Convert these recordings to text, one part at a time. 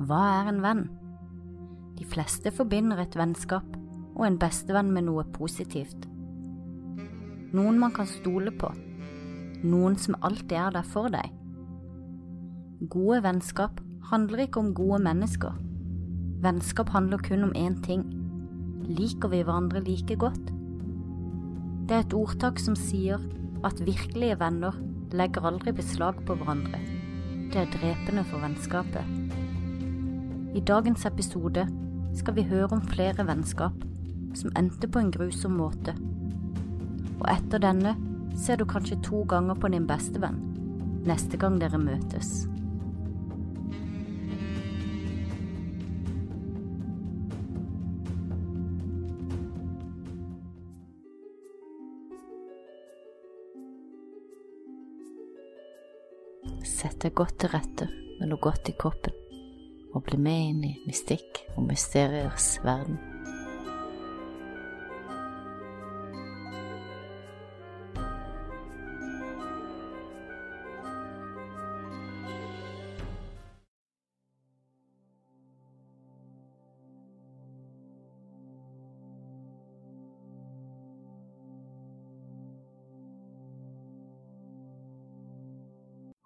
Hva er en venn? De fleste forbinder et vennskap og en bestevenn med noe positivt. Noen man kan stole på, noen som alltid er der for deg. Gode vennskap handler ikke om gode mennesker. Vennskap handler kun om én ting. Liker vi hverandre like godt? Det er et ordtak som sier at virkelige venner legger aldri beslag på hverandre. Det er drepende for vennskapet. I dagens episode skal vi høre om flere vennskap som endte på en grusom måte. Og etter denne ser du kanskje to ganger på din bestevenn neste gang dere møtes. Sett deg godt til rette med noe godt i koppen, og bli med inn i mystikk og mysteriers verden.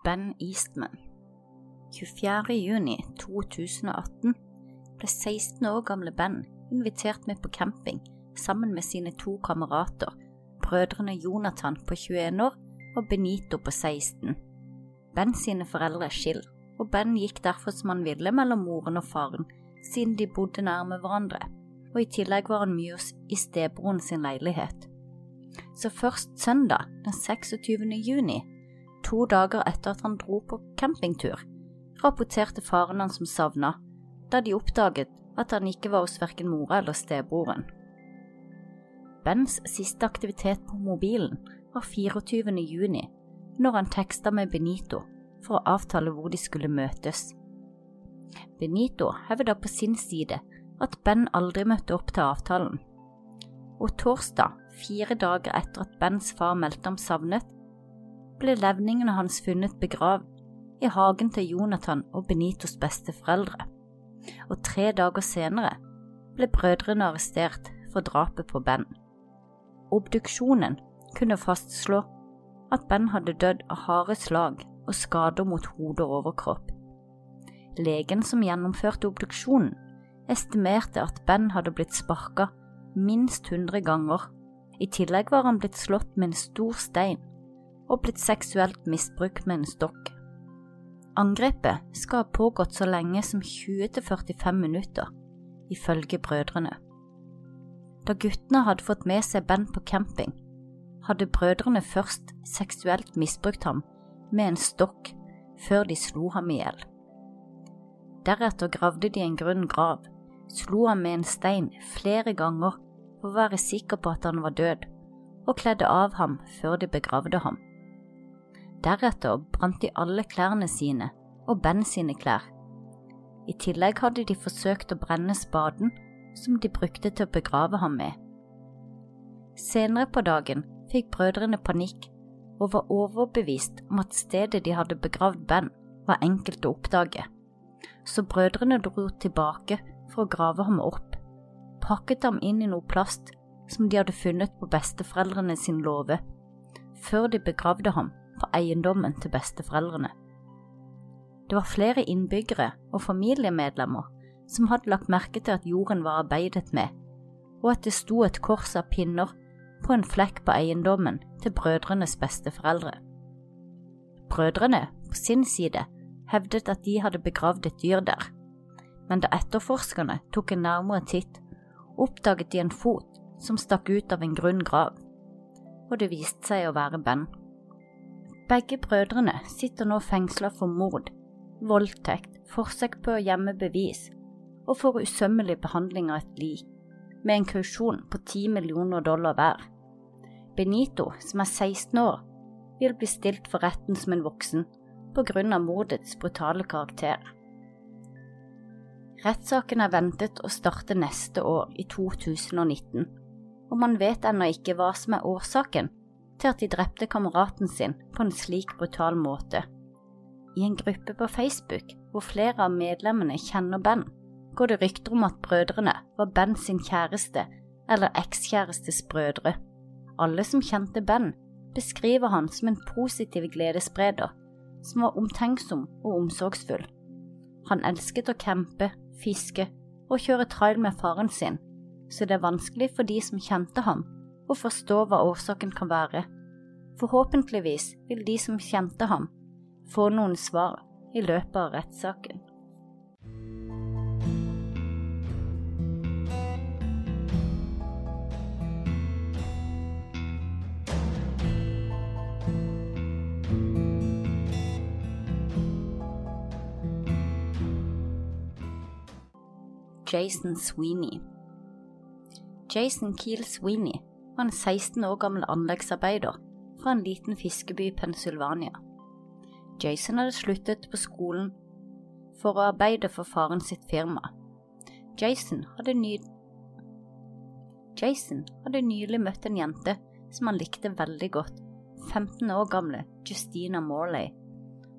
Ben Eastman 24. juni 2018 ble 16 år gamle Ben invitert med på camping sammen med sine to kamerater, brødrene Jonathan på 21 år og Benito på 16. Ben sine foreldre er skilt, og Ben gikk derfor som han ville mellom moren og faren, siden de bodde nærme hverandre, og i tillegg var han mye i stebroren sin leilighet. Så først søndag, den 26. juni, To dager etter at han dro på campingtur, rapporterte faren hans som savna, da de oppdaget at han ikke var hos verken mora eller stebroren. Bens siste aktivitet på mobilen var 24. juni, når han teksta med Benito for å avtale hvor de skulle møtes. Benito hevda på sin side at Ben aldri møtte opp til avtalen. Og torsdag, fire dager etter at Bens far meldte ham savnet, ble levningene hans funnet begravd i hagen til Jonathan og Benitos besteforeldre, og tre dager senere ble brødrene arrestert for drapet på Ben. Obduksjonen kunne fastslå at Ben hadde dødd av harde slag og skader mot hode og overkropp. Legen som gjennomførte obduksjonen, estimerte at Ben hadde blitt sparka minst 100 ganger. I tillegg var han blitt slått med en stor stein og blitt seksuelt misbrukt med en stokk. Angrepet skal ha pågått så lenge som 20–45 minutter, ifølge brødrene. Da guttene hadde fått med seg Ben på camping, hadde brødrene først seksuelt misbrukt ham med en stokk før de slo ham i hjel. Deretter gravde de en grunn grav, slo ham med en stein flere ganger for å være sikker på at han var død, og kledde av ham før de begravde ham. Deretter brant de alle klærne sine og Ben sine klær. I tillegg hadde de forsøkt å brenne spaden som de brukte til å begrave ham med. Senere på dagen fikk brødrene panikk og var overbevist om at stedet de hadde begravd Ben, var enkelt å oppdage, så brødrene dro tilbake for å grave ham opp, pakket ham inn i noe plast som de hadde funnet på besteforeldrene sin låve, før de begravde ham på eiendommen til besteforeldrene. Det var flere innbyggere og familiemedlemmer som hadde lagt merke til at jorden var arbeidet med, og at det sto et kors av pinner på en flekk på eiendommen til brødrenes besteforeldre. Brødrene, på sin side, hevdet at de hadde begravd et dyr der, men da etterforskerne tok en nærmere titt, oppdaget de en fot som stakk ut av en grunn grav, og det viste seg å være Ben. Begge brødrene sitter nå fengsla for mord, voldtekt, forsøk på å gjemme bevis og for usømmelig behandling av et lik, med en kausjon på 10 millioner dollar hver. Benito, som er 16 år, vil bli stilt for retten som en voksen av mordets brutale karakter. Rettssaken er ventet å starte neste år, i 2019, og man vet ennå ikke hva som er årsaken til at de drepte kameraten sin på en slik brutal måte. I en gruppe på Facebook hvor flere av medlemmene kjenner Ben, går det rykter om at brødrene var Ben sin kjæreste eller ekskjærestes brødre. Alle som kjente Ben, beskriver han som en positiv gledesspreder, som var omtenksom og omsorgsfull. Han elsket å campe, fiske og kjøre trail med faren sin, så det er vanskelig for de som kjente ham, å forstå hva årsaken kan være. Forhåpentligvis vil de som kjente ham, få noen svar i løpet av rettssaken. Jason Sweeney Jason Keel Sweeney var en 16 år gammel anleggsarbeider fra en liten fiskeby i Pennsylvania. Jason hadde sluttet på skolen for å arbeide for faren sitt firma. Jason hadde, ny... Jason hadde nylig møtt en jente som han likte veldig godt, 15 år gamle Justina Morley,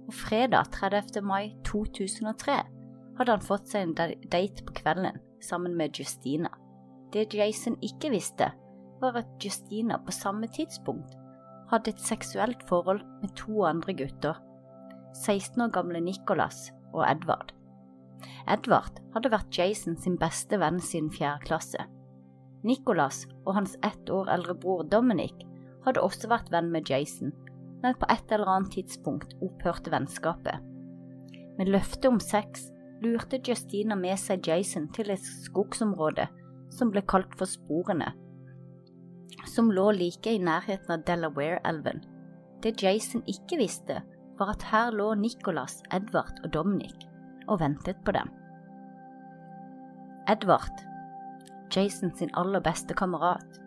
og fredag 30. mai 2003 hadde han fått seg en date på kvelden sammen med Justina. Det Jason ikke visste, var at Justina på samme tidspunkt hadde et seksuelt forhold med to andre gutter, 16 år gamle Nicholas og Edvard. Edvard hadde vært Jason sin beste venn siden fjerde klasse. Nicholas og hans ett år eldre bror Dominic hadde også vært venn med Jason, men på et eller annet tidspunkt opphørte vennskapet. Med løfte om sex lurte Justina med seg Jason til et skogsområde som ble kalt for Sporene, som lå like i nærheten av Delaware-elven. Det Jason ikke visste, var at her lå Nicholas, Edvard og Dominic og ventet på dem. Edvard, Jason sin aller beste kamerat,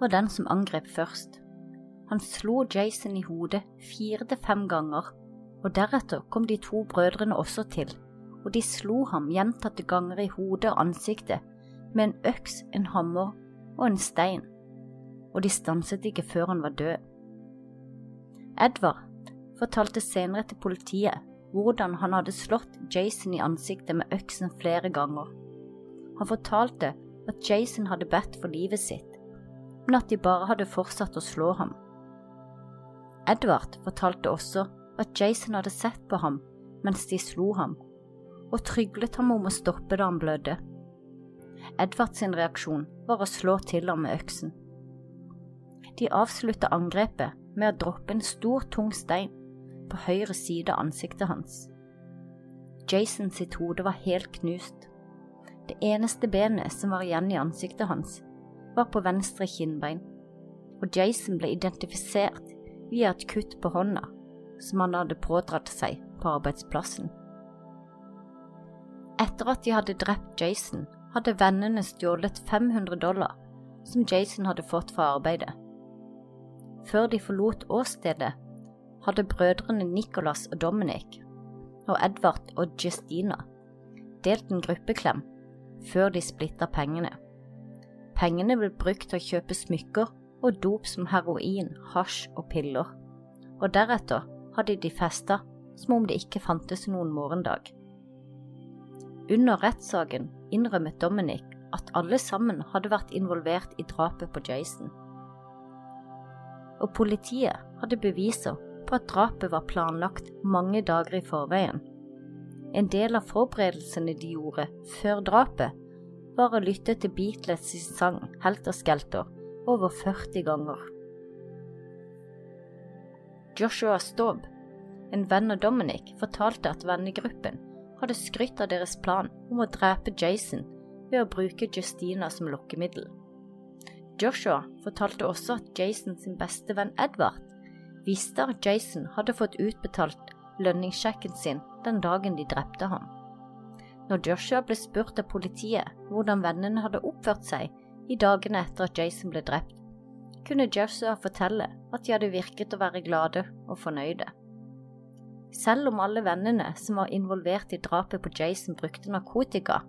var den som angrep først. Han slo Jason i hodet fire til fem ganger, og deretter kom de to brødrene også til og de slo ham gjentatte ganger i hodet og ansiktet med en øks, en hammer og en stein, og de stanset ikke før han var død. Edvard fortalte senere til politiet hvordan han hadde slått Jason i ansiktet med øksen flere ganger. Han fortalte at Jason hadde bedt for livet sitt, men at de bare hadde fortsatt å slå ham. Edvard fortalte også at Jason hadde sett på ham mens de slo ham og tryglet ham om å stoppe da han blødde. Edvards reaksjon var å slå til ham med øksen. De avslutta angrepet med å droppe en stor, tung stein på høyre side av ansiktet hans. Jason sitt hode var helt knust. Det eneste benet som var igjen i ansiktet hans, var på venstre kinnbein, og Jason ble identifisert via et kutt på hånda som han hadde pådratt seg på arbeidsplassen. Etter at de hadde drept Jason, hadde vennene stjålet 500 dollar som Jason hadde fått fra arbeidet. Før de forlot åstedet, hadde brødrene Nicholas og Dominic og Edvard og Justina delt en gruppeklem før de splitta pengene. Pengene ble brukt til å kjøpe smykker og dop som heroin, hasj og piller, og deretter hadde de festa som om det ikke fantes noen morgendag. Under rettssaken innrømmet Dominic at alle sammen hadde vært involvert i drapet på Jason. Og politiet hadde beviser på at drapet var planlagt mange dager i forveien. En del av forberedelsene de gjorde før drapet, var å lytte til Beatles sang Helter Skelter over 40 ganger. Joshua Staub, en venn av Dominic, fortalte at vennegruppen hadde skrytt av deres plan om å drepe Jason ved å bruke Justina som lokkemiddel. Joshua fortalte også at Jason sin beste venn Edvard visste at Jason hadde fått utbetalt lønningssjekken sin den dagen de drepte ham. Når Joshua ble spurt av politiet hvordan vennene hadde oppført seg i dagene etter at Jason ble drept, kunne Joshua fortelle at de hadde virket å være glade og fornøyde. Selv om alle vennene som var involvert i drapet på Jason brukte narkotika,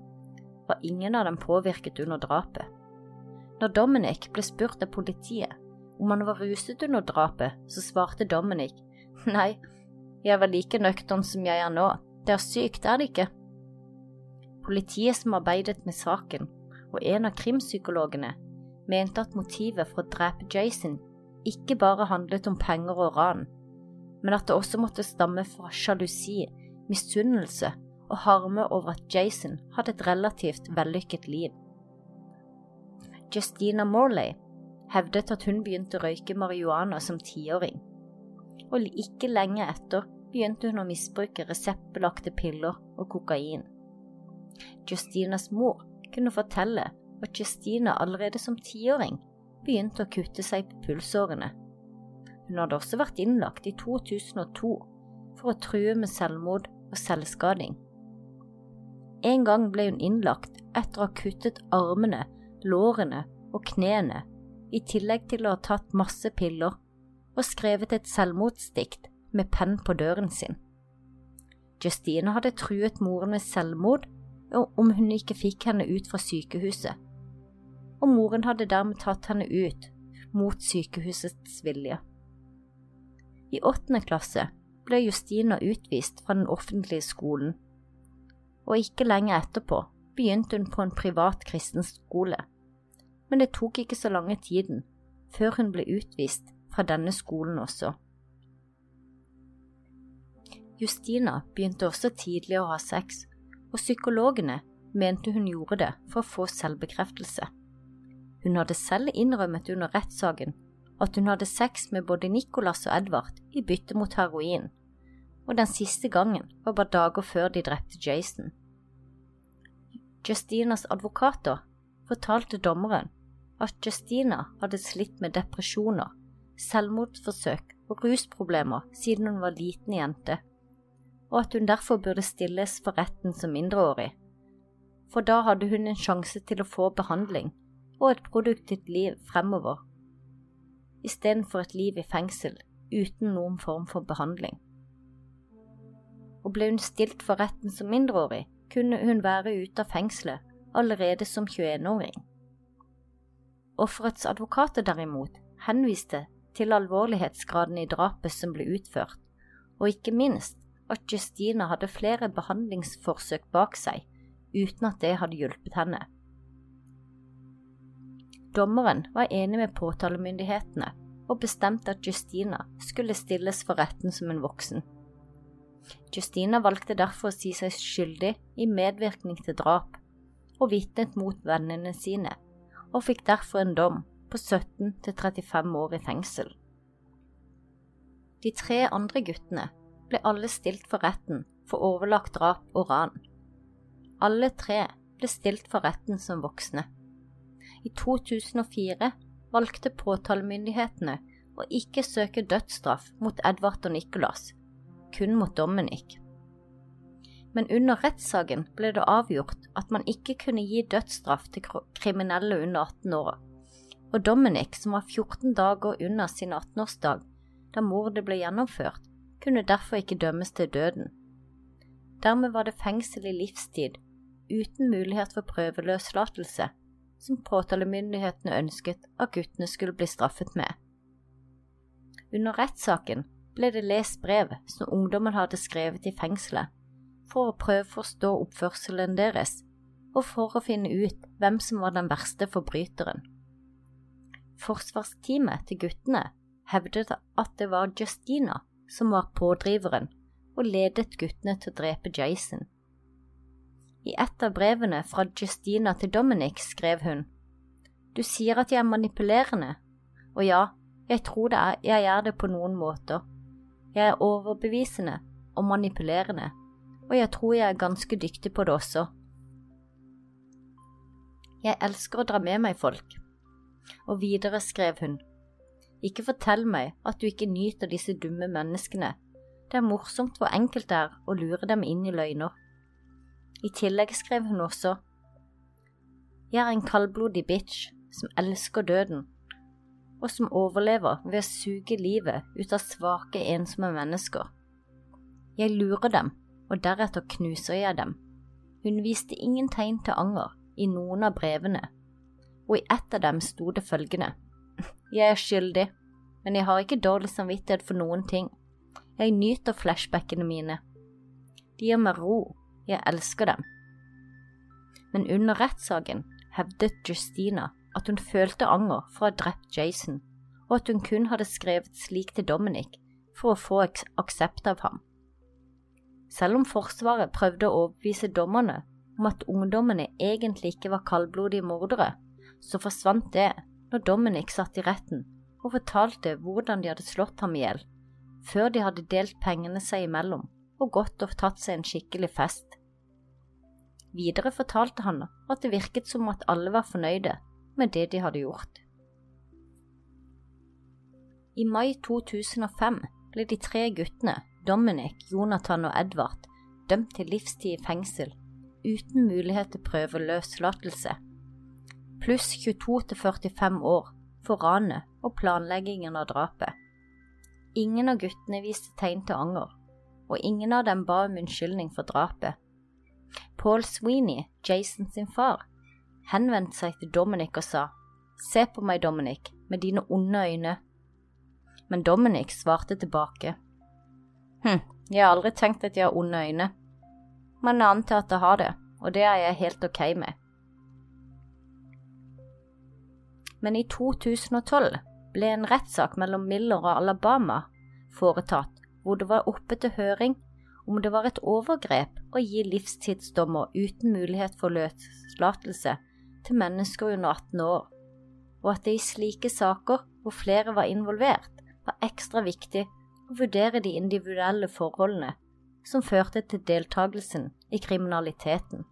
var ingen av dem påvirket under drapet. Når Dominic ble spurt av politiet om han var ruset under drapet, så svarte Dominic nei, Jeg var like nøktern som jeg er nå. Det er sykt, er det ikke? Politiet som arbeidet med saken, og en av krimpsykologene, mente at motivet for å drepe Jason ikke bare handlet om penger og ran, men at det også måtte stamme fra sjalusi, misunnelse og harme over at Jason hadde et relativt vellykket liv. Justina Morley hevdet at hun begynte å røyke marihuana som tiåring, og ikke lenge etter begynte hun å misbruke reseptbelagte piller og kokain. Justinas mor kunne fortelle at Justina allerede som tiåring begynte å kutte seg på pulsårene. Hun hadde også vært innlagt i 2002 for å true med selvmord og selvskading. En gang ble hun innlagt etter å ha kuttet armene, lårene og knærne, i tillegg til å ha tatt masse piller og skrevet et selvmordsdikt med penn på døren sin. Justine hadde truet moren med selvmord om hun ikke fikk henne ut fra sykehuset, og moren hadde dermed tatt henne ut mot sykehusets vilje. I åttende klasse ble Justina utvist fra den offentlige skolen, og ikke lenge etterpå begynte hun på en privat kristen skole, men det tok ikke så lange tiden før hun ble utvist fra denne skolen også. Justina begynte også tidlig å ha sex, og psykologene mente hun gjorde det for å få selvbekreftelse. Hun hadde selv innrømmet under rettssaken at hun hadde sex med både Nicholas og Edvard i bytte mot heroin, og den siste gangen var bare dager før de drepte Jason. Justinas advokater fortalte dommeren at Justina hadde slitt med depresjoner, selvmordsforsøk og rusproblemer siden hun var liten jente, og at hun derfor burde stilles for retten som mindreårig, for da hadde hun en sjanse til å få behandling og et produktivt liv fremover istedenfor et liv i fengsel uten noen form for behandling. Og ble hun stilt for retten som mindreårig, kunne hun være ute av fengselet allerede som 21-åring. Offerets advokater derimot henviste til alvorlighetsgraden i drapet som ble utført, og ikke minst at Justina hadde flere behandlingsforsøk bak seg uten at det hadde hjulpet henne. Dommeren var enig med påtalemyndighetene og bestemte at Justina skulle stilles for retten som en voksen. Justina valgte derfor å si seg skyldig i medvirkning til drap, og vitnet mot vennene sine, og fikk derfor en dom på 17 til 35 år i fengsel. De tre andre guttene ble alle stilt for retten for overlagt drap og ran. Alle tre ble stilt for retten som voksne. I 2004 valgte påtalemyndighetene å ikke søke dødsstraff mot Edvard og Nicholas, kun mot Dominic. Men under rettssaken ble det avgjort at man ikke kunne gi dødsstraff til kriminelle under 18 år, og Dominic, som var 14 dager unna sin 18-årsdag da mordet ble gjennomført, kunne derfor ikke dømmes til døden. Dermed var det fengsel i livstid, uten mulighet for prøveløslatelse som påtalemyndighetene ønsket at guttene skulle bli straffet med. Under rettssaken ble det lest brev som ungdommen hadde skrevet i fengselet, for å prøve å forstå oppførselen deres, og for å finne ut hvem som var den verste forbryteren. Forsvarsteamet til guttene hevdet at det var Justina som var pådriveren og ledet guttene til å drepe Jason. I et av brevene fra Justina til Dominic skrev hun Du sier at jeg er manipulerende, og ja, jeg tror det er, jeg gjør det på noen måter. Jeg er overbevisende og manipulerende, og jeg tror jeg er ganske dyktig på det også. Jeg elsker å dra med meg folk. Og videre skrev hun, ikke fortell meg at du ikke nyter disse dumme menneskene, det er morsomt hvor enkelt det er å lure dem inn i løgner. I tillegg skrev hun også Jeg er en kaldblodig bitch som elsker døden, og som overlever ved å suge livet ut av svake, ensomme mennesker. Jeg lurer dem, og deretter knuser jeg dem. Hun viste ingen tegn til anger i noen av brevene, og i ett av dem sto det følgende Jeg er skyldig, men jeg har ikke dårlig samvittighet for noen ting. Jeg nyter flashbackene mine. De gir meg ro, jeg elsker dem. Men under rettssaken hevdet Justina at hun følte anger for å ha drept Jason, og at hun kun hadde skrevet slik til Dominic for å få aksept av ham. Selv om Forsvaret prøvde å overbevise dommerne om at ungdommene egentlig ikke var kaldblodige mordere, så forsvant det når Dominic satt i retten og fortalte hvordan de hadde slått ham i hjel, før de hadde delt pengene seg imellom og gått og tatt seg en skikkelig fest. Videre fortalte han at det virket som at alle var fornøyde med det de hadde gjort. I mai 2005 ble de tre guttene, Dominic, Jonathan og Edvard, dømt til livstid i fengsel uten mulighet til prøveløslatelse, pluss 22 til 45 år for ranet og planleggingen av drapet. Ingen av guttene viste tegn til anger, og ingen av dem ba om unnskyldning for drapet. Paul Sweeney, Jason sin far, henvendte seg til Dominic og sa, Se på meg, Dominic, med dine onde øyne. Men Dominic svarte tilbake, Hm, jeg har aldri tenkt at jeg har onde øyne, men jeg antar at jeg har det, og det er jeg helt ok med. Men i 2012 ble en rettssak mellom Miller og Alabama foretatt, hvor det var oppe til høring om det var et overgrep å gi livstidsdommer uten mulighet for løslatelse til mennesker under 18 år, og at det i slike saker hvor flere var involvert, var ekstra viktig å vurdere de individuelle forholdene som førte til deltakelsen i kriminaliteten.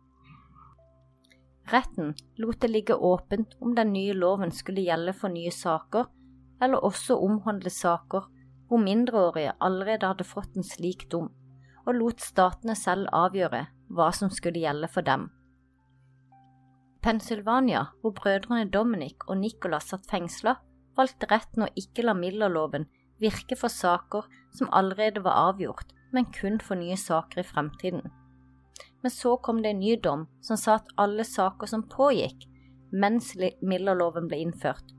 Retten lot det ligge åpent om den nye loven skulle gjelde for nye saker, eller også omhandle saker hvor mindreårige allerede hadde fått en slik dom og lot statene selv avgjøre hva som skulle gjelde for dem. Pennsylvania, hvor brødrene Dominic og Nicholas satt fengsla, valgte retten å ikke la Miller-loven virke for saker som allerede var avgjort, men kun for nye saker i fremtiden. Men så kom det en ny dom som sa at alle saker som pågikk mens Miller-loven ble innført,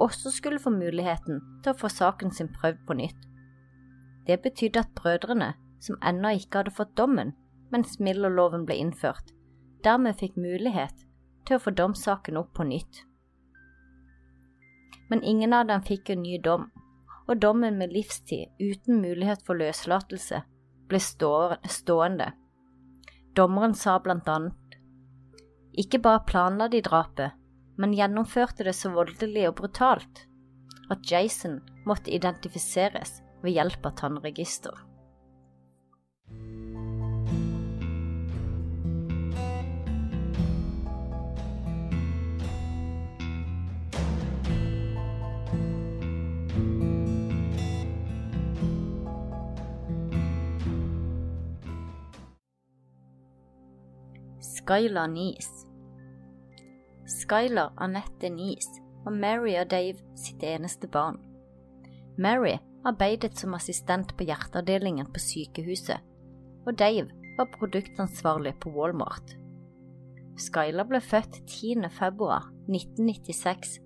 også skulle få muligheten til å få saken sin prøvd på nytt. Det betydde at brødrene som ennå ikke hadde fått dommen mens Miller-loven ble innført, dermed fikk mulighet til å få domssaken opp på nytt. Men ingen av dem fikk en ny dom, og dommen med livstid uten mulighet for løslatelse ble stående. Dommeren sa blant annet ikke bare planla de drapet, men gjennomførte det så voldelig og brutalt at Jason måtte identifiseres ved hjelp av tannregister. Skylar Nees. Skylar Anette Nees var Mary og Dave sitt eneste barn. Mary arbeidet som assistent på hjerteavdelingen på sykehuset, og Dave var produktansvarlig på Walmart. Skylar ble født 10. februar 1996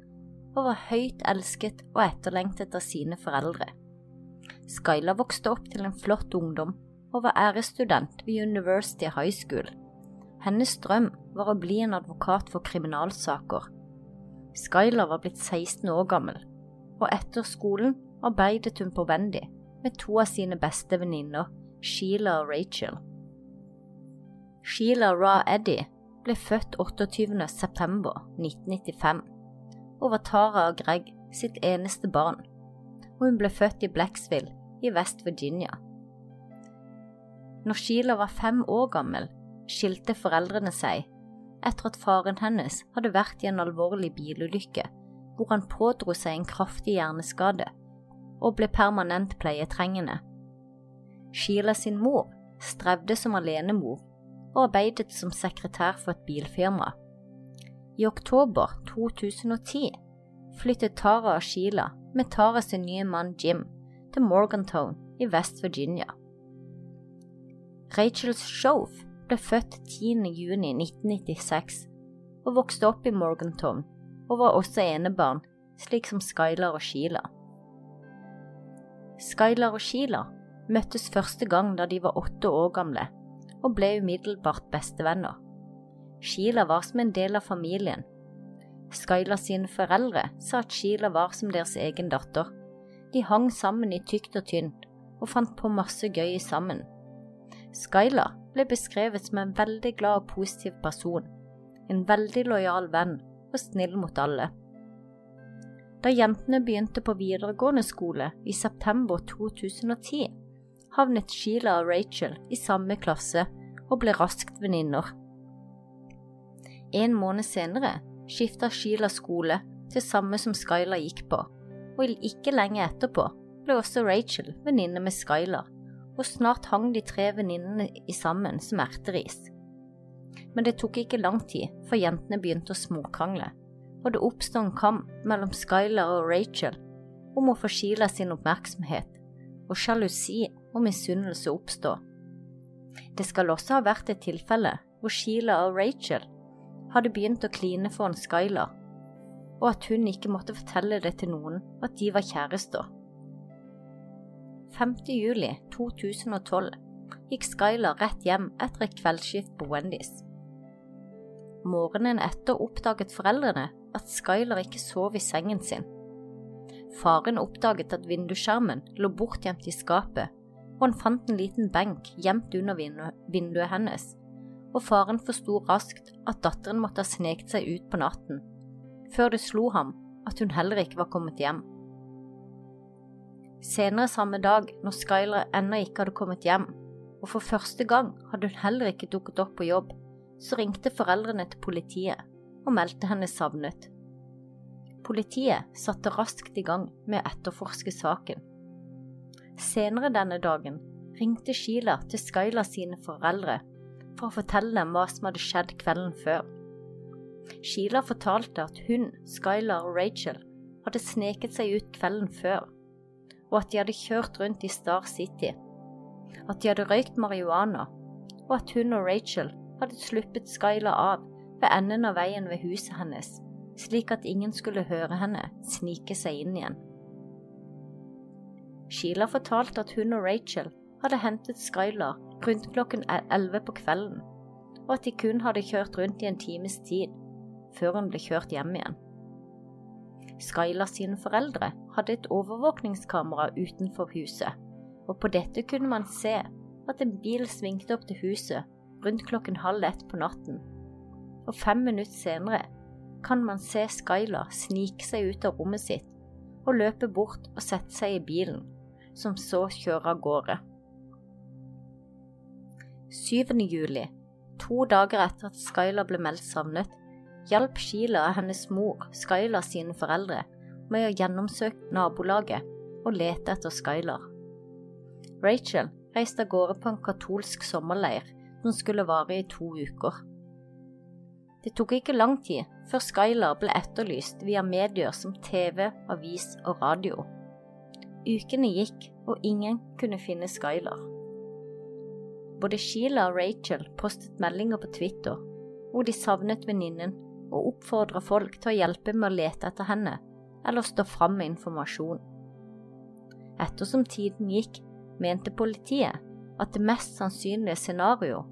og var høyt elsket og etterlengtet av sine foreldre. Skylar vokste opp til en flott ungdom og var æresstudent ved University High School hennes drøm var å bli en advokat for kriminalsaker. Skyler var blitt 16 år gammel, og etter skolen arbeidet hun på Wendy med to av sine beste venninner, Sheila og Rachel. Sheila Ra Eddy ble født 28. september 1995 og var Tara og Greg sitt eneste barn, og hun ble født i Blacksville i West Virginia. Når Sheila var fem år gammel, skilte foreldrene seg etter at faren hennes hadde vært i en alvorlig bilulykke hvor han pådro seg en kraftig hjerneskade og ble permanent pleietrengende. Sheila sin mor strevde som alenemor og arbeidet som sekretær for et bilfirma. I oktober 2010 flyttet Tara og Sheila med Tara sin nye mann Jim til Morgantown i West Virginia. Rachels Shove ble født 10.6.1996 og vokste opp i Morgantown og var også enebarn, slik som Skylar og Sheila. Skylar og Sheila møttes første gang da de var åtte år gamle, og ble umiddelbart bestevenner. Sheila var som en del av familien. Skylar sine foreldre sa at Sheila var som deres egen datter. De hang sammen i tykt og tynt, og fant på masse gøy sammen. Skylar ble beskrevet som en veldig glad og positiv person, en veldig lojal venn og snill mot alle. Da jentene begynte på videregående skole i september 2010, havnet Sheila og Rachel i samme klasse og ble raskt venninner. En måned senere skifta Sheila skole til samme som Skylar gikk på, og ikke lenge etterpå ble også Rachel venninne med Skylar, og snart hang de tre venninnene i sammen som erteris. Men det tok ikke lang tid før jentene begynte å småkrangle, og det oppstod en kamp mellom Skylar og Rachel om å få Sheila sin oppmerksomhet, og sjalusi og misunnelse oppstod. Det skal også ha vært et tilfelle hvor Sheila og Rachel hadde begynt å kline foran Skylar, og at hun ikke måtte fortelle det til noen at de var kjærester. 5. juli 2012 gikk Skyler rett hjem etter et kveldsskift på Wendy's. Morgenen etter oppdaget foreldrene at Skyler ikke sov i sengen sin. Faren oppdaget at vindusskjermen lå bortgjemt i skapet, og han fant en liten benk gjemt under vinduet hennes og faren forsto raskt at datteren måtte ha sneket seg ut på natten, før det slo ham at hun heller ikke var kommet hjem. Senere samme dag, når Skyler ennå ikke hadde kommet hjem, og for første gang hadde hun heller ikke dukket opp på jobb, så ringte foreldrene til politiet og meldte henne savnet. Politiet satte raskt i gang med å etterforske saken. Senere denne dagen ringte Sheila til Skylar sine foreldre for å fortelle dem hva som hadde skjedd kvelden før. Sheila fortalte at hun, Skylar og Rachel hadde sneket seg ut kvelden før, og at de hadde kjørt rundt i Star City, at de hadde røykt marihuana, og at hun og Rachel hadde sluppet Skylar av ved enden av veien ved huset hennes, slik at ingen skulle høre henne snike seg inn igjen. Sheila fortalte at hun og Rachel hadde hentet Skylar rundt klokken 11 på kvelden, og at de kun hadde kjørt rundt i en times tid før hun ble kjørt hjem igjen. Skylar sine foreldre hadde et overvåkningskamera utenfor huset, og på dette kunne man se at en bil svingte opp til huset rundt klokken halv ett på natten, og fem minutter senere kan man se Skylar snike seg ut av rommet sitt og løpe bort og sette seg i bilen, som så kjører av gårde. 7. juli, to dager etter at Skylar ble meldt savnet, hjalp Sheila hennes mor Skylar sine foreldre med å gjennomsøke nabolaget og lete etter Skylar. Rachel reiste av gårde på en katolsk sommerleir som skulle vare i to uker. Det tok ikke lang tid før Skylar ble etterlyst via medier som TV, avis og radio. Ukene gikk, og ingen kunne finne Skylar. Både Sheila og Rachel postet meldinger på Twitter hvor de savnet venninnen og oppfordrer folk til å hjelpe med å lete etter henne eller stå fram med informasjon. Ettersom tiden gikk, mente politiet at det mest sannsynlige scenario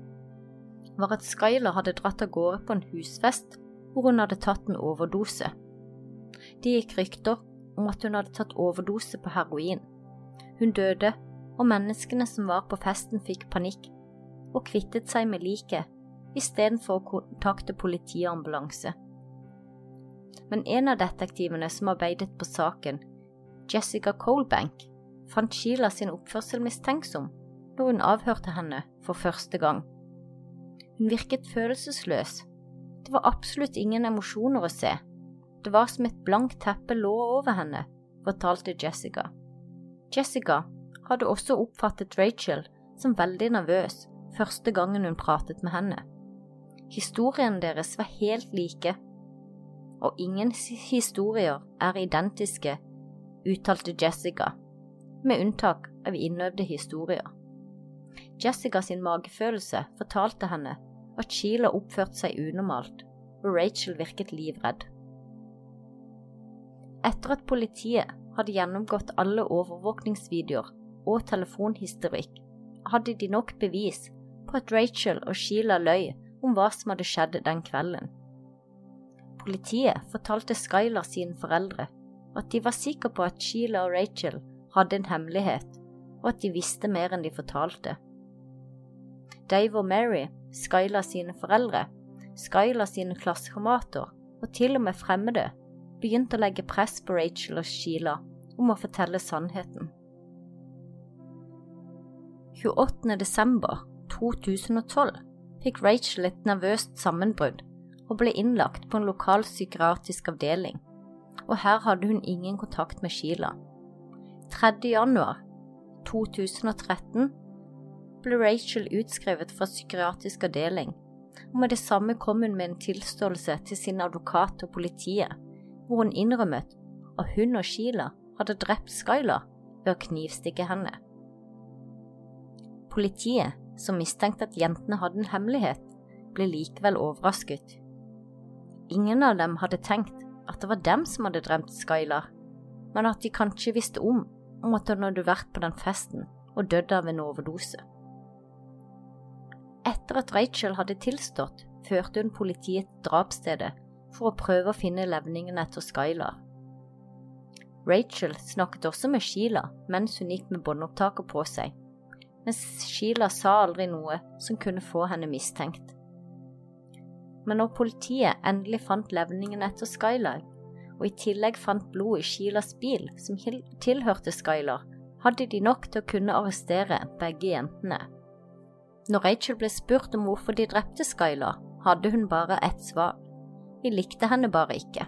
var at Skyler hadde dratt av gårde på en husfest hvor hun hadde tatt en overdose. Det gikk rykter om at hun hadde tatt overdose på heroin. Hun døde, og menneskene som var på festen fikk panikk og kvittet seg med liket istedenfor å kontakte politi og ambulanse. Men en av detektivene som arbeidet på saken, Jessica Colbank, fant Sheila sin oppførsel mistenksom når hun avhørte henne for første gang. Hun virket følelsesløs. Det var absolutt ingen emosjoner å se. Det var som et blankt teppe lå over henne, fortalte Jessica. Jessica hadde også oppfattet Rachel som veldig nervøs første gangen hun pratet med henne. Historiene deres var helt like, og ingen historier er identiske, uttalte Jessica, med unntak av innøvde historier. Jessica sin magefølelse fortalte henne at Sheila oppførte seg unormalt, og Rachel virket livredd. Etter at politiet hadde gjennomgått alle overvåkningsvideoer, og telefonhistorikk hadde de nok bevis på at Rachel og Sheila løy om hva som hadde skjedd den kvelden. Politiet fortalte Skylar sine foreldre at de var sikre på at Sheila og Rachel hadde en hemmelighet, og at de visste mer enn de fortalte. Dave og Mary, Skylar sine foreldre, Skylar sine klassekamerater og til og med fremmede begynte å legge press på Rachel og Sheila om å fortelle sannheten. 28. desember 2012 fikk Rachel et nervøst sammenbrudd og ble innlagt på en lokal psykiatrisk avdeling, og her hadde hun ingen kontakt med Sheila. 3. januar 2013 ble Rachel utskrevet fra psykiatrisk avdeling, og med det samme kom hun med en tilståelse til sin advokat og politiet, hvor hun innrømmet at hun og Sheila hadde drept Skylar ved å knivstikke henne. Politiet, som mistenkte at jentene hadde en hemmelighet, ble likevel overrasket. Ingen av dem hadde tenkt at det var dem som hadde drømt Skylar, men at de kanskje visste om, om at hun hadde vært på den festen og dødd av en overdose. Etter at Rachel hadde tilstått, førte hun politiet til drapsstedet for å prøve å finne levningene etter Skylar. Rachel snakket også med Sheila mens hun gikk med båndopptaker på seg, men Sheila sa aldri noe som kunne få henne mistenkt men når politiet endelig fant levningene etter Skylar, og i tillegg fant blod i Sheilas bil som tilhørte Skylar, hadde de nok til å kunne arrestere begge jentene. Når Rachel ble spurt om hvorfor de drepte Skylar, hadde hun bare ett svar. De likte henne bare ikke.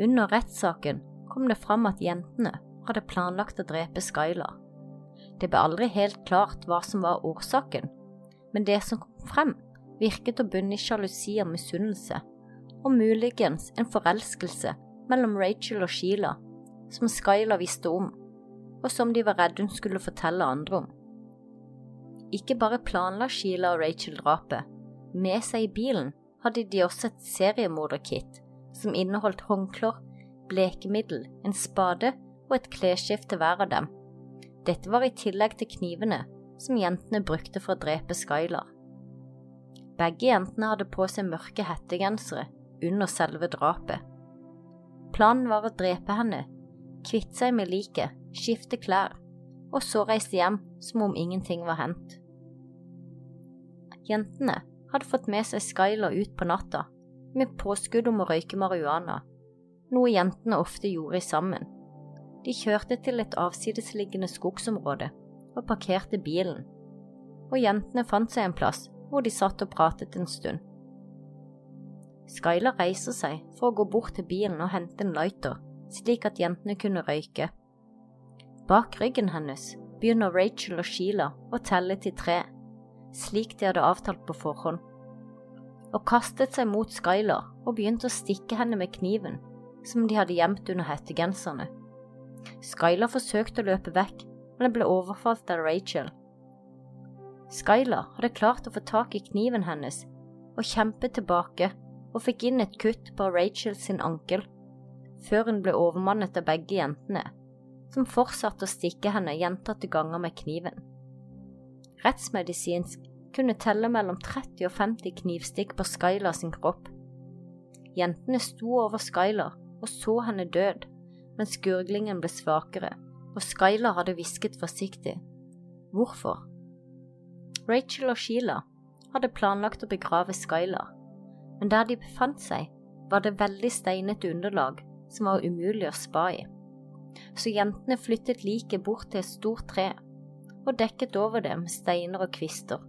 Under rettssaken kom det fram at jentene hadde planlagt å drepe Skylar. Det ble aldri helt klart hva som var årsaken, men det som kom frem, virket å bunne i sjalusi og misunnelse, og muligens en forelskelse mellom Rachel og Sheila, som Skyler visste om, og som de var redd hun skulle fortelle andre om. Ikke bare planla Sheila og Rachel drapet, med seg i bilen hadde de også et seriemorderkit som inneholdt håndklær, blekemiddel, en spade og et klesskifte hver av dem. Dette var i tillegg til knivene som jentene brukte for å drepe Skylar. Begge jentene hadde på seg mørke hettegensere under selve drapet. Planen var å drepe henne, kvitte seg med liket, skifte klær, og så reise hjem som om ingenting var hendt. Jentene hadde fått med seg Skylar ut på natta med påskudd om å røyke marihuana, noe jentene ofte gjorde sammen. De kjørte til et avsidesliggende skogsområde og parkerte bilen, og jentene fant seg en plass hvor de satt og pratet en stund. Skyler reiser seg for å gå bort til bilen og hente en lighter, slik at jentene kunne røyke. Bak ryggen hennes begynner Rachel og Sheila å telle til tre, slik de hadde avtalt på forhånd, og kastet seg mot Skyler og begynte å stikke henne med kniven som de hadde gjemt under hettegenserne. Skylar forsøkte å løpe vekk, men ble overfalt av Rachel Skylar hadde klart å få tak i kniven hennes og kjempet tilbake og fikk inn et kutt på Rachel sin ankel, før hun ble overmannet av begge jentene, som fortsatte å stikke henne gjentatte ganger med kniven. Rettsmedisinsk kunne telle mellom 30 og 50 knivstikk på Skylar sin kropp. Jentene sto over Skylar og så henne død, mens gurglingen ble svakere, og Skylar hadde hvisket forsiktig. Hvorfor? Rachel og Sheila hadde planlagt å begrave Skylar, men der de befant seg, var det veldig steinete underlag som var umulig å spa i. Så jentene flyttet liket bort til et stort tre og dekket over det med steiner og kvister.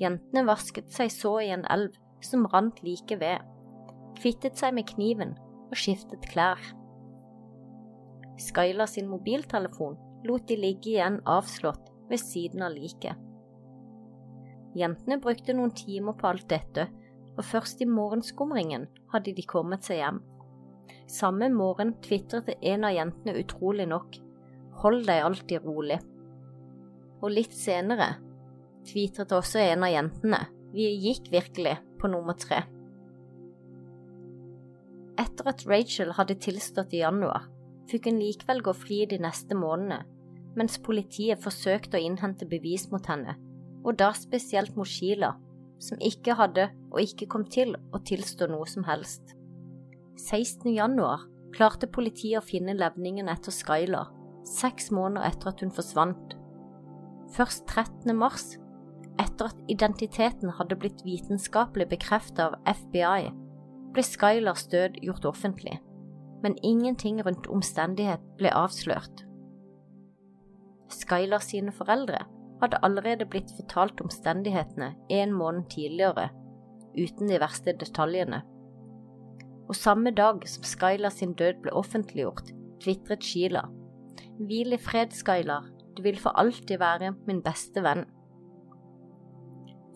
Jentene vasket seg så i en elv som rant like ved, kvittet seg med kniven og skiftet klær. Skylar sin mobiltelefon lot de ligge igjen avslått ved siden av liket. Jentene brukte noen timer på alt dette, og først i morgenskumringen hadde de kommet seg hjem. Samme morgen tvitret en av jentene utrolig nok Hold deg alltid rolig. Og litt senere tvitret også en av jentene Vi gikk virkelig på nummer tre. Etter at Rachel hadde tilstått i januar, fikk hun likevel gå fri de neste månedene, mens politiet forsøkte å innhente bevis mot henne, og da spesielt mot Sheila, som ikke hadde og ikke kom til å tilstå noe som helst. 16. januar klarte politiet å finne levningen etter Skylar, seks måneder etter at hun forsvant. Først 13. mars, etter at identiteten hadde blitt vitenskapelig bekreftet av FBI, ble Skylars død gjort offentlig, men ingenting rundt omstendighet ble avslørt. Skylar sine foreldre hadde allerede blitt fortalt omstendighetene en måned tidligere, uten de verste detaljene. Og samme dag som Skylar sin død ble offentliggjort, tvitret Sheila. Hvil i fred, Skylar, du vil for alltid være min beste venn.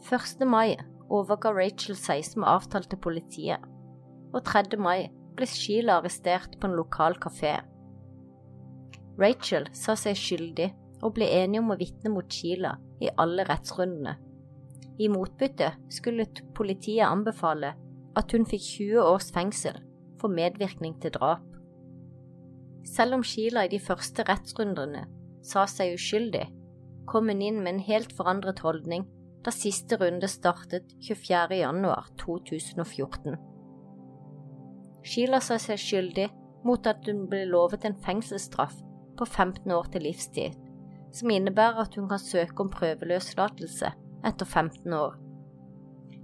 1. mai overga Rachel seg som avtalt til politiet, og 3. mai ble Sheila arrestert på en lokal kafé. Rachel sa seg skyldig og ble enige om å vitne mot Sheila i alle rettsrundene. I motbytte skulle politiet anbefale at hun fikk 20 års fengsel for medvirkning til drap. Selv om Sheila i de første rettsrundene sa seg uskyldig, kom hun inn med en helt forandret holdning da siste runde startet 24. januar 2014. Sheila sa seg skyldig mot at hun ble lovet en fengselsstraff på 15 år til livstid som innebærer at hun kan søke om prøveløslatelse etter 15 år.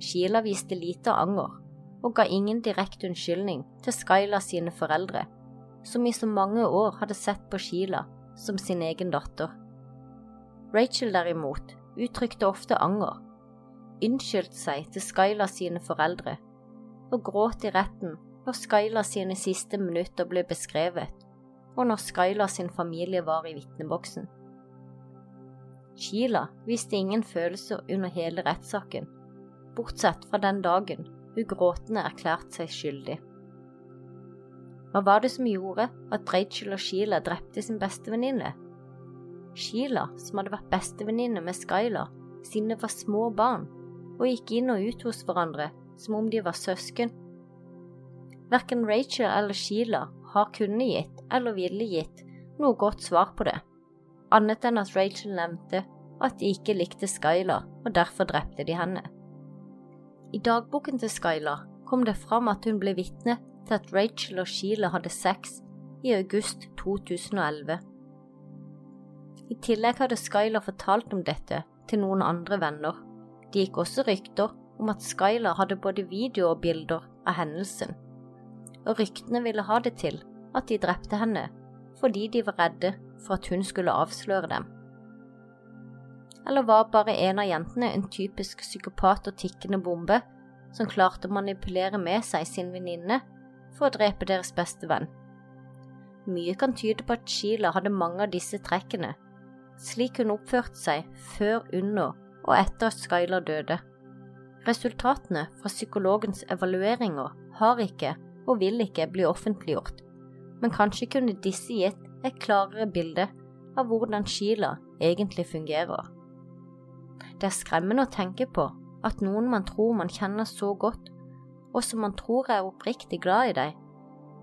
Sheila viste lite anger og ga ingen direkte unnskyldning til Skyla sine foreldre, som i så mange år hadde sett på Sheila som sin egen datter. Rachel derimot uttrykte ofte anger, unnskyldte seg til Skyla sine foreldre og gråt i retten når Skyla sine siste minutter ble beskrevet, og når Skyla sin familie var i vitneboksen. Sheila viste ingen følelser under hele rettssaken, bortsett fra den dagen hun gråtende erklærte seg skyldig. Hva var det som gjorde at Rachel og Sheila drepte sin bestevenninne? Sheila, som hadde vært bestevenninne med Skylar siden de var små barn, og gikk inn og ut hos hverandre som om de var søsken. Verken Rachel eller Sheila har kunnet gitt eller ville gitt noe godt svar på det annet enn at Rachel nevnte at de ikke likte Skylar, og derfor drepte de henne. I dagboken til Skylar kom det fram at hun ble vitne til at Rachel og Sheila hadde sex i august 2011. I tillegg hadde Skylar fortalt om dette til noen andre venner. Det gikk også rykter om at Skylar hadde både video og bilder av hendelsen, og ryktene ville ha det til at de drepte henne fordi de var redde for at hun skulle avsløre dem. Eller var bare en av jentene en typisk psykopat og tikkende bombe som klarte å manipulere med seg sin venninne for å drepe deres beste venn? Mye kan tyde på at Sheila hadde mange av disse trekkene, slik hun oppførte seg før, under og etter at Skylar døde. Resultatene fra psykologens evalueringer har ikke og vil ikke bli offentliggjort, men kanskje kunne disse gitt et klarere bilde av hvordan Sheila egentlig fungerer. Det er skremmende å tenke på at noen man tror man kjenner så godt, og som man tror er oppriktig glad i deg,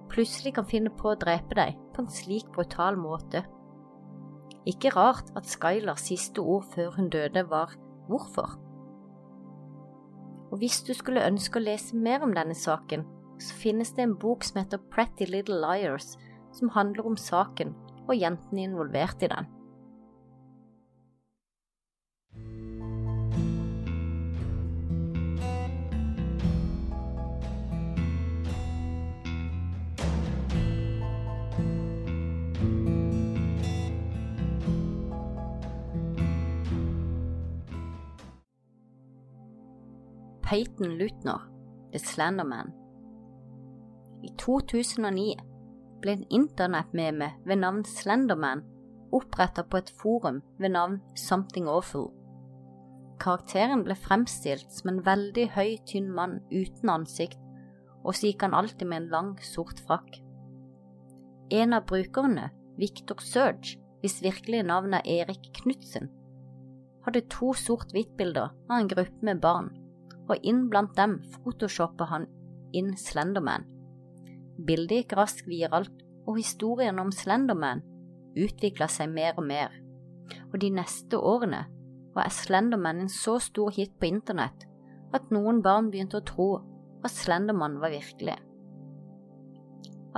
plutselig kan finne på å drepe deg på en slik brutal måte. Ikke rart at Skylars siste ord før hun døde var hvorfor. Og hvis du skulle ønske å lese mer om denne saken, så finnes det en bok som heter Pretty Little Liars, som handler om saken og jentene involvert i den. Peyton Lutner, The Slenderman. I 2009 ble en internettmeme ved navn Slenderman oppretta på et forum ved navn Something Awful. Karakteren ble fremstilt som en veldig høy, tynn mann uten ansikt, og så gikk han alltid med en lang, sort frakk. En av brukerne, Victor Surge, hvis virkelige navn er Erik Knutsen, hadde to sort-hvitt-bilder av en gruppe med barn, og inn blant dem photoshoppa han inn Slenderman. Bildet gikk raskt viralt, og historien om Slenderman utvikla seg mer og mer, og de neste årene var Slenderman en så stor hit på internett at noen barn begynte å tro at Slenderman var virkelig.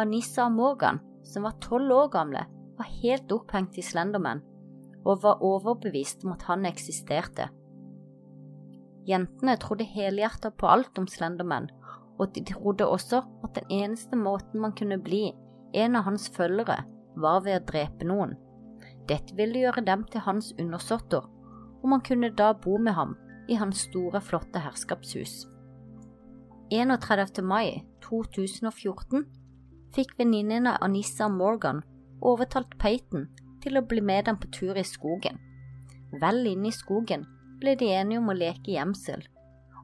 Anissa Morgan, som var tolv år gamle, var helt opphengt i Slenderman og var overbevist om at han eksisterte. Jentene trodde helhjertet på alt om Slenderman, og de trodde også at den eneste måten man kunne bli en av hans følgere, var ved å drepe noen. Dette ville gjøre dem til hans undersåtter, og man kunne da bo med ham i hans store, flotte herskapshus. 31. mai 2014 fikk venninnene Anissa Morgan overtalt Peyton til å bli med dem på tur i skogen. Vel inne i skogen ble de enige om å leke gjemsel,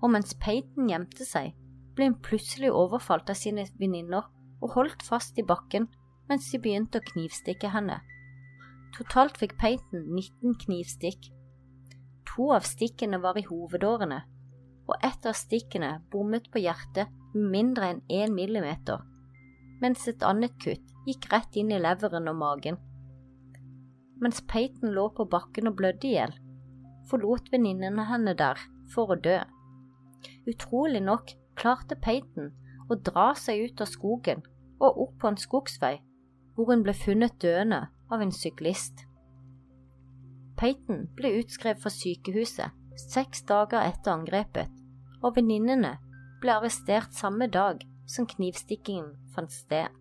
og mens Peyton gjemte seg, ble hun plutselig overfalt av sine venninner og holdt fast i bakken mens de begynte å knivstikke henne. Totalt fikk Peyton 19 knivstikk. To av stikkene var i hovedårene, og ett av stikkene bommet på hjertet mindre enn én millimeter, mens et annet kutt gikk rett inn i leveren og magen. Mens Peyton lå på bakken og blødde i hjel, forlot venninnene henne der for å dø. Utrolig nok klarte Peyton å dra seg ut av skogen og opp på en skogsvei, hvor hun ble funnet døende av en syklist. Peyton ble utskrevet fra sykehuset seks dager etter angrepet, og venninnene ble arrestert samme dag som knivstikkingen fant sted.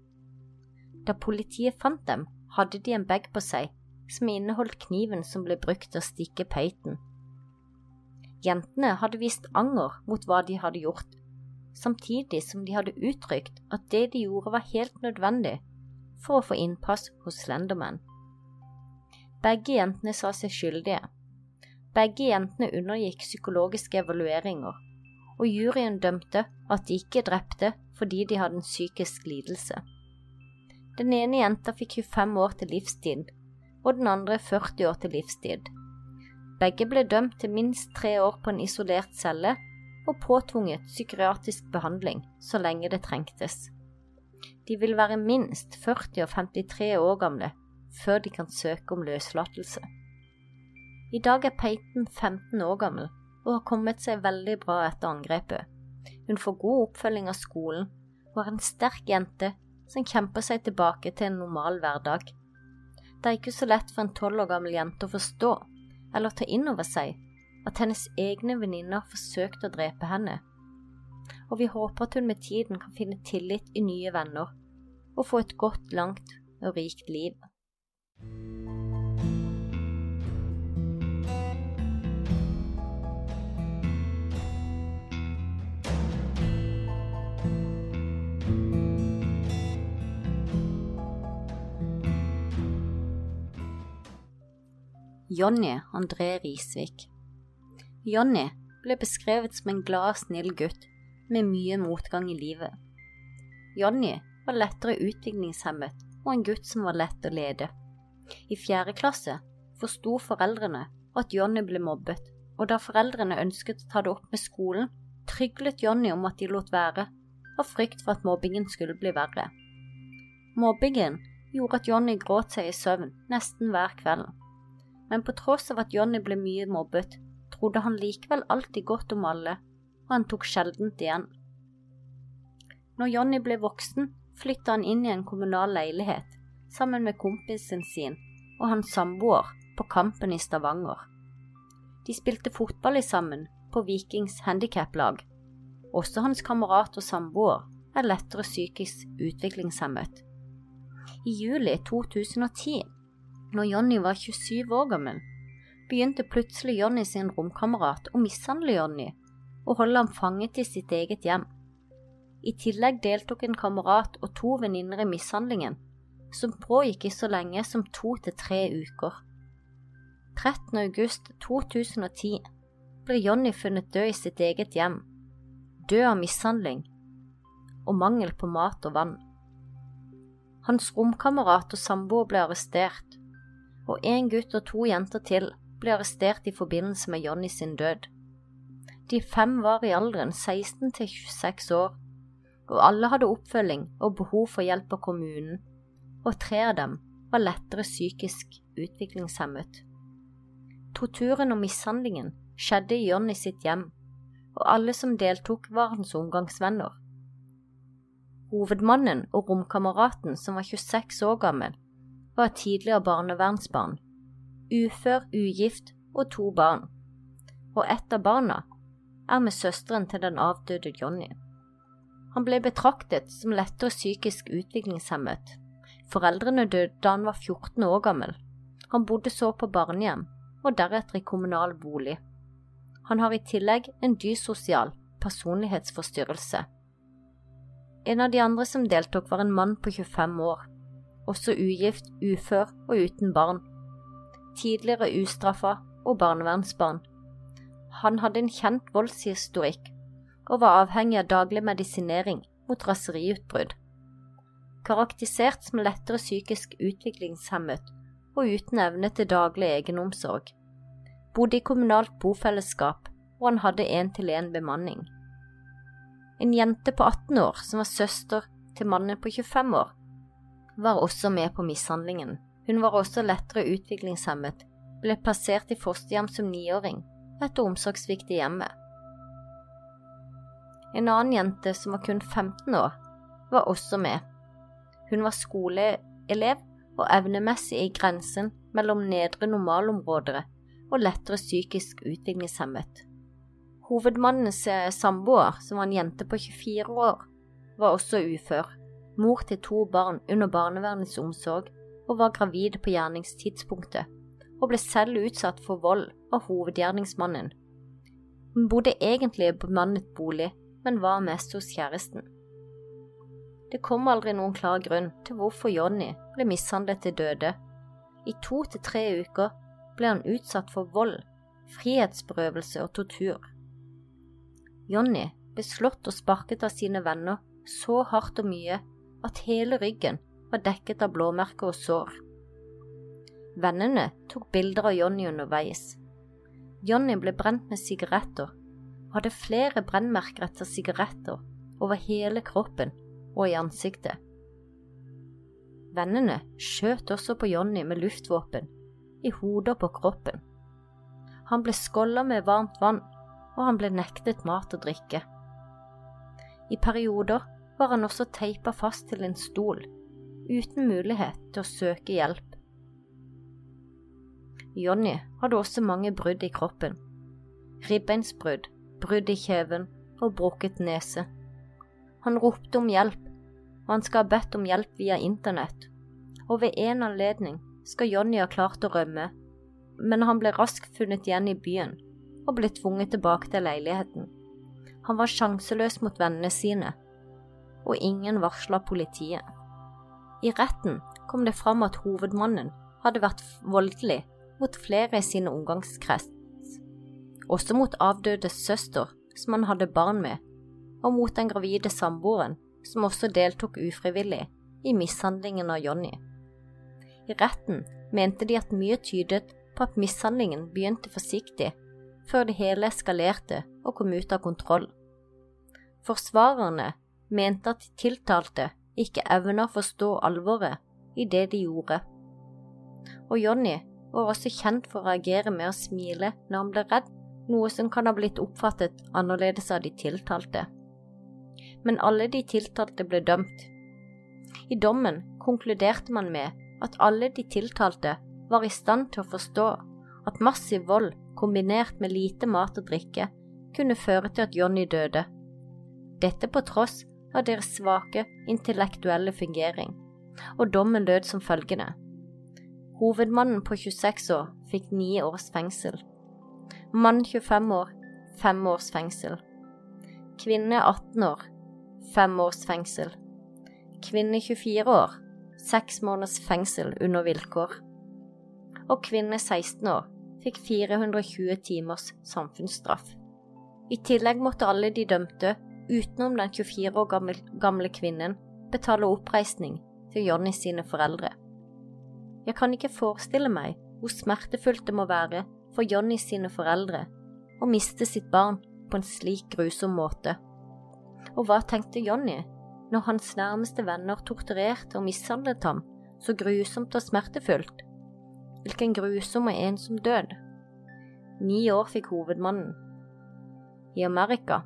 Da politiet fant dem, hadde de en bag på seg som inneholdt kniven som ble brukt til å stikke Peyton. Jentene hadde vist anger mot hva de hadde gjort, samtidig som de hadde uttrykt at det de gjorde var helt nødvendig for å få innpass hos Slenderman. Begge jentene sa seg skyldige. Begge jentene undergikk psykologiske evalueringer, og juryen dømte at de ikke drepte fordi de hadde en psykisk lidelse. Den ene jenta fikk 25 år til livstid, og den andre 40 år til livstid. Begge ble dømt til minst tre år på en isolert celle og påtvunget psykiatrisk behandling så lenge det trengtes. De vil være minst 40 og 53 år gamle før de kan søke om løslatelse. I dag er Peyton 15 år gammel og har kommet seg veldig bra etter angrepet. Hun får god oppfølging av skolen og er en sterk jente som kjemper seg tilbake til en normal hverdag. Det er ikke så lett for en tolv år gammel jente å forstå eller ta inn over seg at hennes egne venninner forsøkte å drepe henne, og vi håper at hun med tiden kan finne tillit i nye venner og få et godt, langt og rikt liv. Jonny André Risvik. Jonny ble beskrevet som en glad, snill gutt med mye motgang i livet. Jonny var lettere utviklingshemmet og en gutt som var lett å lede. I fjerde klasse forsto foreldrene at Jonny ble mobbet, og da foreldrene ønsket å ta det opp med skolen, tryglet Jonny om at de lot være, av frykt for at mobbingen skulle bli verre. Mobbingen gjorde at Jonny gråt seg i søvn nesten hver kveld men på tross av at Johnny ble mye mobbet, trodde han likevel alltid godt om alle, og han tok sjeldent igjen. Når Johnny ble voksen, flytta han inn i en kommunal leilighet sammen med kompisen sin og hans samboer på Kampen i Stavanger. De spilte fotball sammen på Vikings handikaplag. Også hans kamerat og samboer er lettere psykisk utviklingshemmet. I juli 2010 når Jonny var 27 år gammel, begynte plutselig Jonny sin romkamerat å mishandle Jonny og holde ham fanget i sitt eget hjem. I tillegg deltok en kamerat og to venninner i mishandlingen, som pågikk i så lenge som to til tre uker. 13. august 2010 ble Jonny funnet død i sitt eget hjem, død av mishandling og mangel på mat og vann. Hans romkamerat og samboer ble arrestert, og en gutt og to jenter til ble arrestert i forbindelse med Johnny sin død. De fem var i alderen 16 til 26 år, og alle hadde oppfølging og behov for hjelp av kommunen, og tre av dem var lettere psykisk utviklingshemmet. Torturen og mishandlingen skjedde i Johnny sitt hjem, og alle som deltok, var hans omgangsvenner. Hovedmannen og romkameraten, som var 26 år gammel, var tidligere barnevernsbarn, ufør, ugift og to barn, og ett av barna er med søsteren til den avdøde Johnny. Han ble betraktet som lettere psykisk utviklingshemmet. Foreldrene døde da han var 14 år gammel. Han bodde så på barnehjem, og deretter i kommunal bolig. Han har i tillegg en dysosial personlighetsforstyrrelse. En av de andre som deltok, var en mann på 25 år, også ugift, ufør og uten barn. Tidligere ustraffa og barnevernsbarn. Han hadde en kjent voldshistorikk og var avhengig av daglig medisinering mot raseriutbrudd. Karakterisert som lettere psykisk utviklingshemmet og uten evne til daglig egenomsorg. Bodde i kommunalt bofellesskap, og han hadde én-til-én bemanning. En jente på 18 år som var søster til mannen på 25 år, var også med på mishandlingen. Hun var også lettere utviklingshemmet, ble plassert i fosterhjem som niåring etter omsorgssvikt i hjemmet. En annen jente som var kun 15 år, var også med. Hun var skoleelev og evnemessig i grensen mellom nedre normalområder og lettere psykisk utviklingshemmet. Hovedmannens samboer, som var en jente på 24 år, var også ufør, mor til to barn under barnevernets omsorg og var gravid på gjerningstidspunktet, og ble selv utsatt for vold av hovedgjerningsmannen. Hun bodde egentlig i bemannet bolig, men var mest hos kjæresten. Det kom aldri noen klar grunn til hvorfor Johnny ble mishandlet til døde. I to til tre uker ble han utsatt for vold, frihetsberøvelse og tortur. Johnny ble slått og sparket av sine venner så hardt og mye at hele ryggen var dekket av blåmerker og sår. Vennene tok bilder av Jonny underveis. Jonny ble brent med sigaretter og hadde flere brennmerker etter sigaretter over hele kroppen og i ansiktet. Vennene skjøt også på Jonny med luftvåpen, i hodet og på kroppen. Han ble skålla med varmt vann, og han ble nektet mat og drikke. I perioder var han også teipa fast til en stol, uten mulighet til å søke hjelp. Jonny hadde også mange brudd i kroppen. Ribbeinsbrudd brudd i kjeven og brukket nese. Han ropte om hjelp, og han skal ha bedt om hjelp via internett, og ved en anledning skal Jonny ha klart å rømme, men han ble raskt funnet igjen i byen og ble tvunget tilbake til leiligheten. Han var sjanseløs mot vennene sine, og ingen varsla politiet. I retten kom det fram at hovedmannen hadde vært voldelig mot flere i sine omgangskrets også mot avdødes søster, som han hadde barn med, og mot den gravide samboeren, som også deltok ufrivillig i mishandlingen av Jonny. I retten mente de at mye tydet på at mishandlingen begynte forsiktig, før det hele eskalerte og kom ut av kontroll. Forsvarerne mente at de tiltalte ikke evna å forstå alvoret i det de gjorde. Og Jonny var også kjent for å reagere med å smile når han ble redd noe som kan ha blitt oppfattet annerledes av de tiltalte. Men alle de tiltalte ble dømt. I dommen konkluderte man med at alle de tiltalte var i stand til å forstå at massiv vold kombinert med lite mat og drikke kunne føre til at Johnny døde. Dette på tross av deres svake intellektuelle fungering, og dommen lød som følgende. Hovedmannen på 26 år fikk ni års fengsel. Mann 25 år, fem års fengsel. Kvinne 18 år, fem års fengsel. Kvinne 24 år, seks måneders fengsel under vilkår. Og kvinne 16 år fikk 420 timers samfunnsstraff. I tillegg måtte alle de dømte, utenom den 24 år gamle, gamle kvinnen, betale oppreisning til Jonny sine foreldre. Jeg kan ikke forestille meg hvor smertefullt det må være for Jonny sine foreldre å miste sitt barn på en slik grusom måte. Og hva tenkte Jonny når hans nærmeste venner torturerte og mishandlet ham Så grusomt og smertefullt. Hvilken grusom og ensom død. Ni år fikk hovedmannen. I Amerika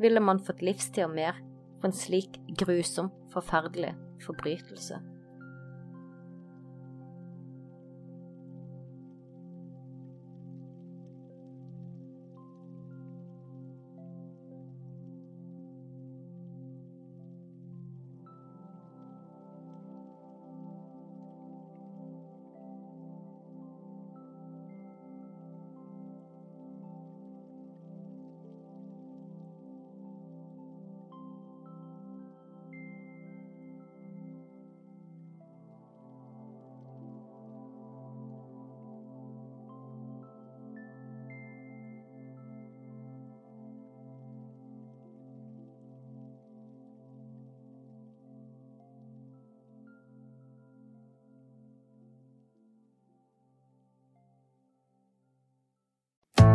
ville man fått livstid og mer for en slik grusom, forferdelig forbrytelse.